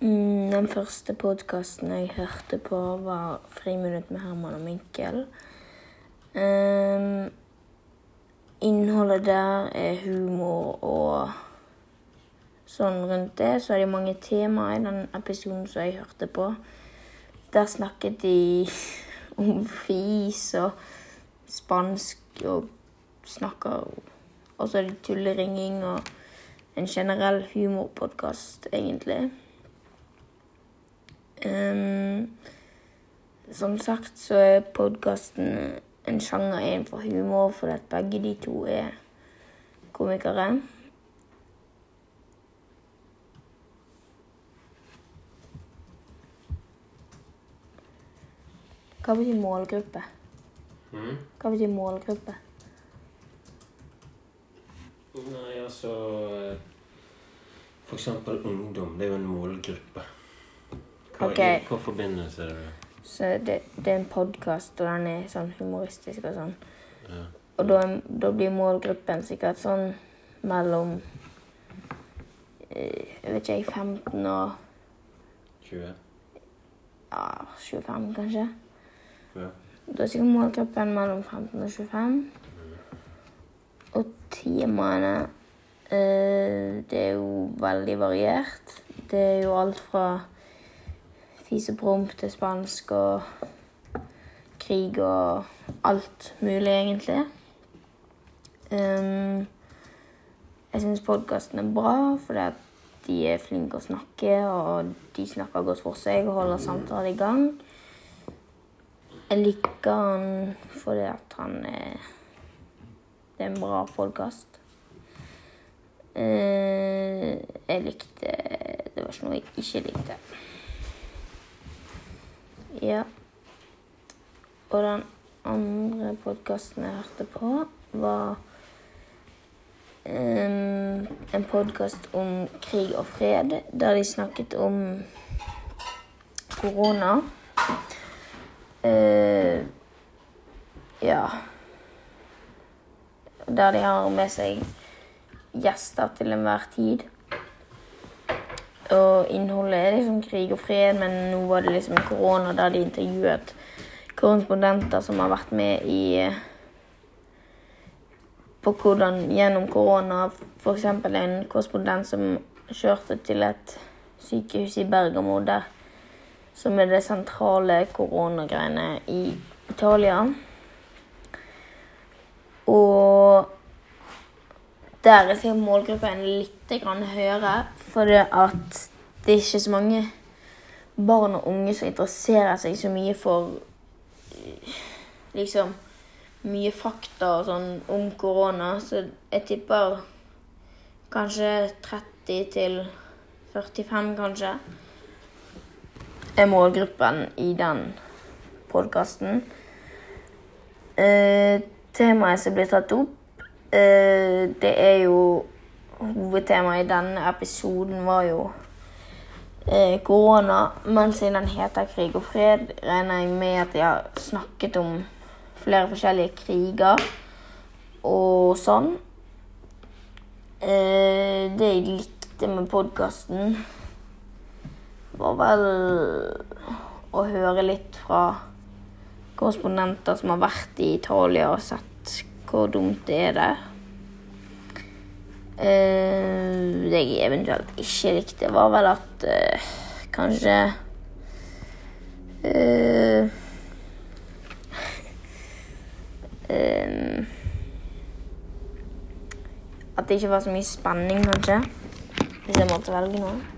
Mm, Den første podkasten jeg hørte på, var 'Friminutt med Herman og Mikkel'. Ehm, innholdet der er humor og sånn rundt det. Så er det mange temaer i den episoden som jeg hørte på. Der snakket de om fis og spansk og snakker Og så er det tulleringing og en generell humorpodkast, egentlig. Ehm, som sagt så er podkasten en sjanger innenfor humor, fordi at begge de to er komikere. Hva betyr målgruppe? Mm. Hva betyr målgruppe? Nei, altså eh, For eksempel ungdom. Det er jo en målgruppe. Hva, okay. Hva forbindelse er det? Så det, det er en podkast, og den er sånn humoristisk og sånn. Ja. Og da, da blir målgruppen sikkert sånn mellom eh, Jeg vet ikke, jeg 15 og 20? ja, 25, kanskje. Ja. Da er sikkert målgruppen mellom 15 og 25. Og temaene eh, Det er jo veldig variert. Det er jo alt fra fis og promp til spansk og krig og alt mulig, egentlig. Um, jeg syns podkasten er bra fordi de er flinke å snakke, og de snakker godt for seg og holder samtaler i gang. Jeg liker han fordi at han er Det er en bra podkast. jeg likte Det var ikke noe jeg ikke likte. Ja. Og den andre podkasten jeg hørte på, var um, en podkast om krig og fred, der de snakket om korona. Uh, ja Der de har med seg gjester til enhver tid. Og innholdet er liksom krig og fred, men nå var det liksom korona, der de intervjuet korrespondenter som har vært med i På hvordan gjennom korona F.eks. en korrespondent som kjørte til et sykehus i Bergamo, der som er det sentrale koronagreiene i Italia. Og der er sikkert målgruppen litt høyere, for det at det er ikke så mange barn og unge som interesserer seg så mye for liksom mye fakta og sånn om korona, så jeg tipper kanskje 30 til 45, kanskje, er målgruppen i den podkasten. Eh, temaet som blir tatt opp, det er jo Hovedtemaet i denne episoden var jo eh, korona, men siden den heter Krig og fred, regner jeg med at de har snakket om flere forskjellige kriger og sånn. Eh, det jeg likte med podkasten, var vel å høre litt fra korrespondenter som har vært i Italia og sett hvor dumt er det? Uh, det jeg eventuelt ikke likte, var vel at uh, kanskje uh, At det ikke var så mye spenning, kanskje. Hvis jeg måtte velge noe.